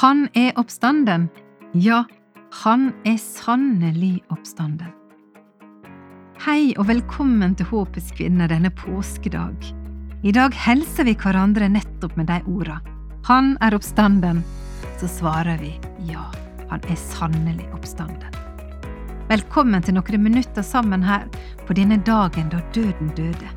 Han er oppstanden. Ja, han er sannelig oppstanden. Hei og velkommen til Håpets kvinner denne påskedag. I dag hilser vi hverandre nettopp med de orda. Han er oppstanden. Så svarer vi ja, han er sannelig oppstanden. Velkommen til noen minutter sammen her på denne dagen da døden døde.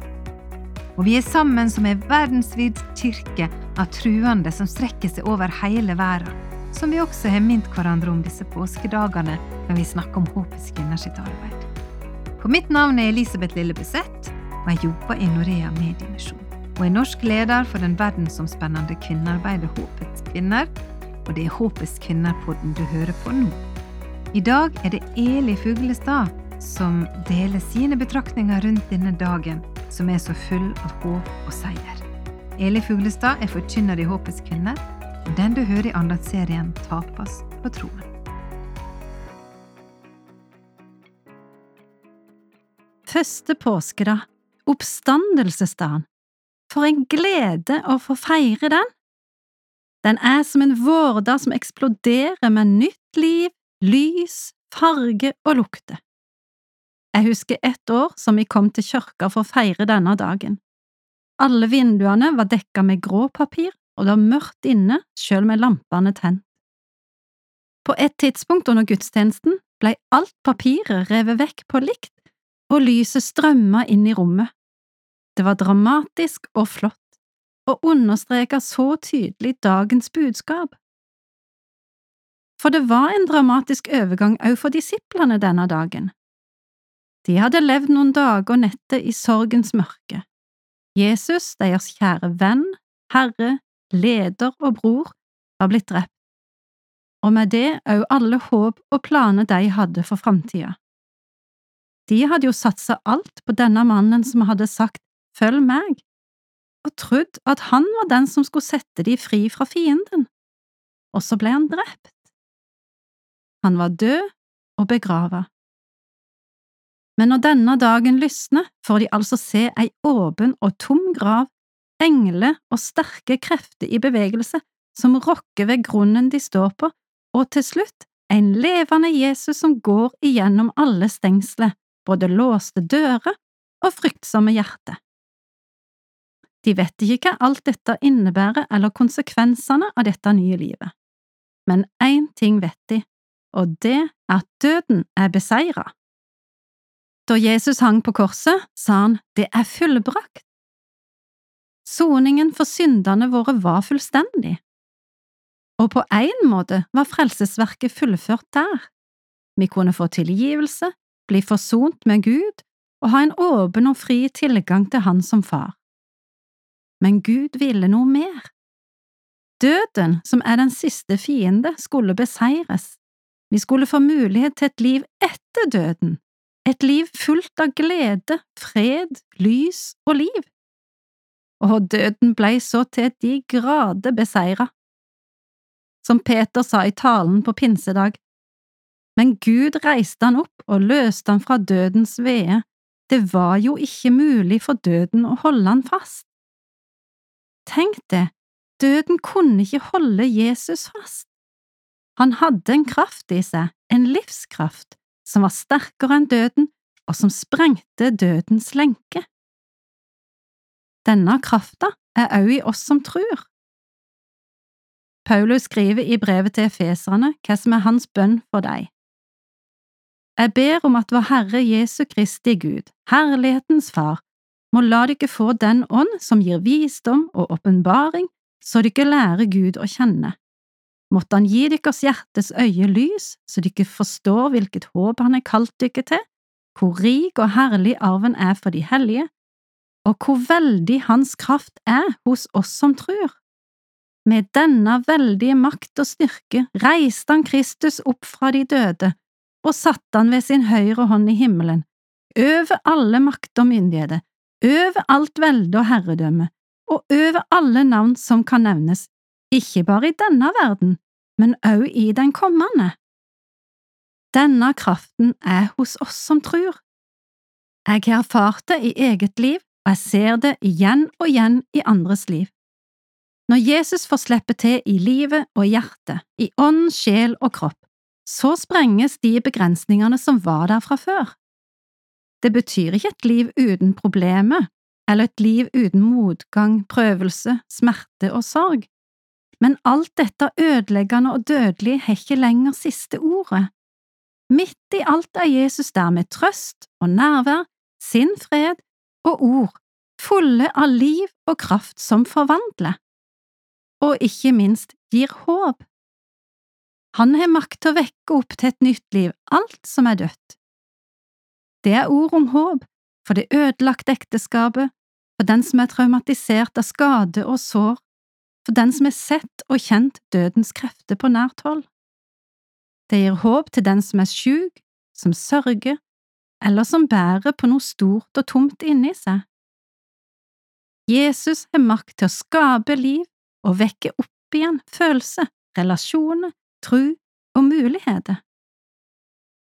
Og vi er sammen som ei verdensvid kirke av truende som strekker seg over hele verden, som vi også har minnet hverandre om disse påskedagene når vi snakker om Håpets kvinner sitt arbeid. For mitt navn er Elisabeth Lille Besett, og jeg jobber i Norea Mediemisjon. Og er norsk leder for den verdensomspennende kvinnearbeidet Håpets kvinner, og det er Håpets kvinner-podden du hører på nå. I dag er det Eli Fuglestad som deler sine betraktninger rundt denne dagen, som er så full av håp og seier. Eli Fuglestad er forkynner i Håpets kvinner, og den du hører i andagsserien Tapas på troen. Første påskedag, oppstandelsesdagen. For en glede å få feire den! Den er som en vårdag som eksploderer med nytt liv, lys, farge og lukte. Jeg husker ett år som vi kom til kirka for å feire denne dagen. Alle vinduene var dekka med grå papir, og det var mørkt inne, sjøl med lampene tent. På et tidspunkt under gudstjenesten blei alt papiret revet vekk på likt, og lyset strømma inn i rommet. Det var dramatisk og flott, og understreka så tydelig dagens budskap. For det var en dramatisk overgang òg for disiplene denne dagen. De hadde levd noen dager og netter i sorgens mørke. Jesus, deres kjære venn, herre, leder og bror, var blitt drept, og med det òg alle håp og planer de hadde for framtida. De hadde jo satsa alt på denne mannen som hadde sagt Følg meg, og trodd at han var den som skulle sette de fri fra fienden, og så ble han drept. Han var død og begrava. Men når denne dagen lysner, får de altså se ei åpen og tom grav, engler og sterke krefter i bevegelse som rokker ved grunnen de står på, og til slutt en levende Jesus som går igjennom alle stengsler, både låste dører og fryktsomme hjerter. De vet ikke hva alt dette innebærer eller konsekvensene av dette nye livet, men én ting vet de, og det er at døden er beseira. Da Jesus hang på korset, sa han det er fullbrakt. Soningen for syndene våre var fullstendig, og på én måte var frelsesverket fullført der. Vi kunne få tilgivelse, bli forsont med Gud og ha en åpen og fri tilgang til Han som far. Men Gud ville noe mer. Døden, som er den siste fiende, skulle beseires. Vi skulle få mulighet til et liv etter døden, et liv fullt av glede, fred, lys og liv. Og døden blei så til de grader beseira. Som Peter sa i talen på pinsedag, men Gud reiste han opp og løste han fra dødens vede, det var jo ikke mulig for døden å holde han fast. Tenk det, døden kunne ikke holde Jesus fast. Han hadde en kraft i seg, en livskraft, som var sterkere enn døden, og som sprengte dødens lenke. Denne krafta er òg i oss som tror. Paulus skriver i brevet til efeserne hva som er hans bønn for deg. Jeg ber om at vår Herre Jesu Kristi Gud, Herlighetens Far, må la dere få den ånd som gir visdom og åpenbaring, så dere lærer Gud å kjenne. Måtte Han gi deres hjertes øye lys, så dere forstår hvilket håp Han har kalt dere til, hvor rik og herlig arven er for de hellige, og hvor veldig Hans kraft er hos oss som tror. Med denne veldige makt og styrke reiste han Kristus opp fra de døde og satte han ved sin høyre hånd i himmelen, over alle makt og myndigheter, over alt velde og herredømme, og over alle navn som kan nevnes, ikke bare i denne verden, men òg i den kommende. Denne kraften er hos oss som tror. Jeg har erfart det i eget liv, og jeg ser det igjen og igjen i andres liv. Når Jesus får slippe til i livet og hjertet, i ånd, sjel og kropp, så sprenges de begrensningene som var der fra før. Det betyr ikke et liv uten problemer, eller et liv uten motgang, prøvelse, smerte og sorg, men alt dette ødeleggende og dødelige har ikke lenger siste ordet. Midt i alt er Jesus der med trøst og nærvær, sin fred og ord, fulle av liv og kraft som forvandler, og ikke minst gir håp. Han har makt til å vekke opp til et nytt liv alt som er dødt. Det er ord om håp for det ødelagte ekteskapet, for den som er traumatisert av skade og sår, for den som har sett og kjent dødens krefter på nært hold. Det gir håp til den som er sjuk, som sørger, eller som bærer på noe stort og tomt inni seg. Jesus har makt til å skape liv og vekke opp igjen følelser, relasjoner, tro og muligheter.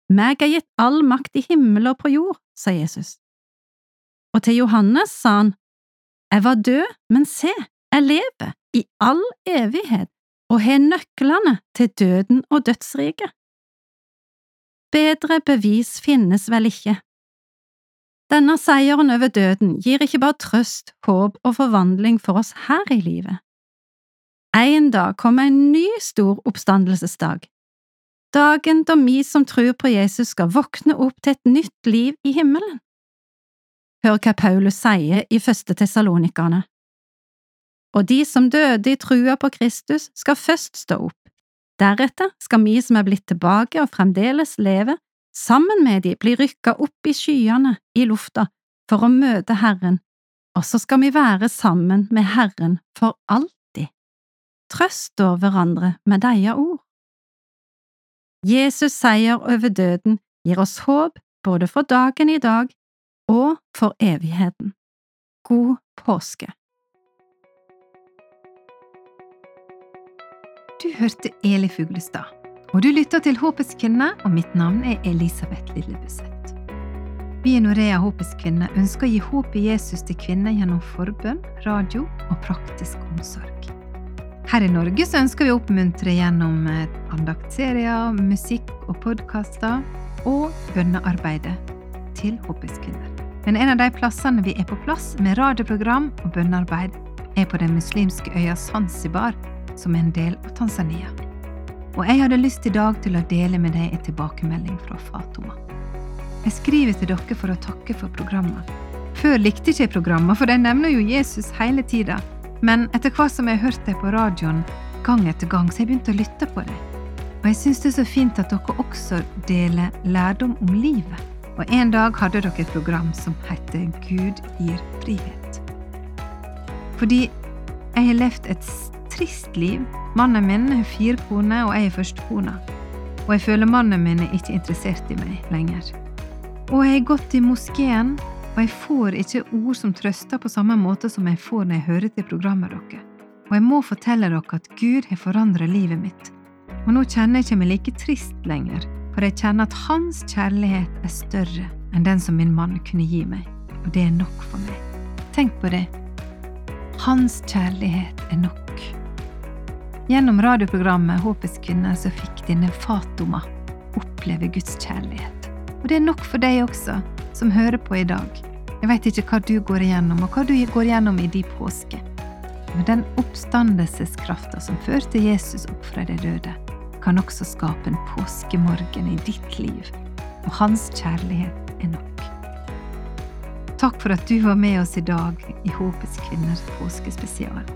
Meg er gitt all makt i himmel og på jord, sa Jesus. Og til Johannes sa han, Jeg var død, men se, jeg lever i all evighet og har nøklene til døden og dødsriket. Bedre bevis finnes vel ikke. Denne seieren over døden gir ikke bare trøst, håp og forvandling for oss her i livet. En dag kommer en ny stor oppstandelsesdag, dagen da vi som tror på Jesus skal våkne opp til et nytt liv i himmelen. Hør hva Paulus sier i første Tessalonikerne og de som døde i trua på Kristus, skal først stå opp. Deretter skal vi som er blitt tilbake og fremdeles lever, sammen med de bli rykka opp i skyene i lufta for å møte Herren, og så skal vi være sammen med Herren for alltid. Trøst da hverandre med deia ord. Jesus' seier over døden gir oss håp både for dagen i dag og for evigheten. God påske! Du hørte Eli Fuglestad, og du lytter til Håpets kvinne, og mitt navn er Elisabeth Lillebusset. Vi i Norea Håpets kvinne ønsker å gi håp i Jesus til kvinner gjennom forbønn, radio og praktisk omsorg. Her i Norge så ønsker vi å oppmuntre gjennom andaktserier, musikk og podkaster og bønnearbeidet til Håpets kvinner. Men en av de plassene vi er på plass med radioprogram og bønnearbeid, er på den muslimske øya Zanzibar som er en del av Tanzania. Og jeg hadde lyst i dag til å dele med deg en tilbakemelding fra Fatoma. Jeg skriver til dere for å takke for programmet. Før likte ikke jeg programmet, for de nevner jo Jesus hele tida, men etter hvert som jeg hørte hørt på radioen gang etter gang, så jeg begynte å lytte på det. Og jeg syns det er så fint at dere også deler lærdom om livet. Og en dag hadde dere et program som heter Gud gir frihet. Fordi jeg har levd et trist liv. Mannen min har fire koner, og jeg er førstekona. Og jeg føler mannen min er ikke interessert i meg lenger. Og jeg har gått i moskeen, og jeg får ikke ord som trøster på samme måte som jeg får når jeg hører til programmet deres. Og jeg må fortelle dere at Gud har forandret livet mitt. Og nå kjenner jeg ikke meg like trist lenger, for jeg kjenner at Hans kjærlighet er større enn den som min mann kunne gi meg, og det er nok for meg. Tenk på det. Hans kjærlighet er nok. Gjennom radioprogrammet Håpets kvinner så fikk denne Fatoma oppleve Guds kjærlighet. Og det er nok for deg også, som hører på i dag. Jeg veit ikke hva du går igjennom, og hva du går igjennom i din påske. Men den oppstandelseskrafta som førte Jesus opp fra de døde, kan også skape en påskemorgen i ditt liv, og hans kjærlighet er nok. Takk for at du var med oss i dag i Håpets kvinners påskespesial.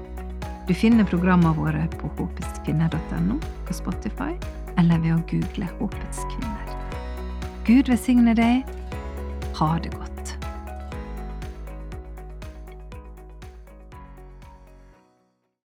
Du finner programmene våre på håpetskvinner.no, på Spotify eller ved å google Håpets kvinner. Gud velsigne deg. Ha det godt.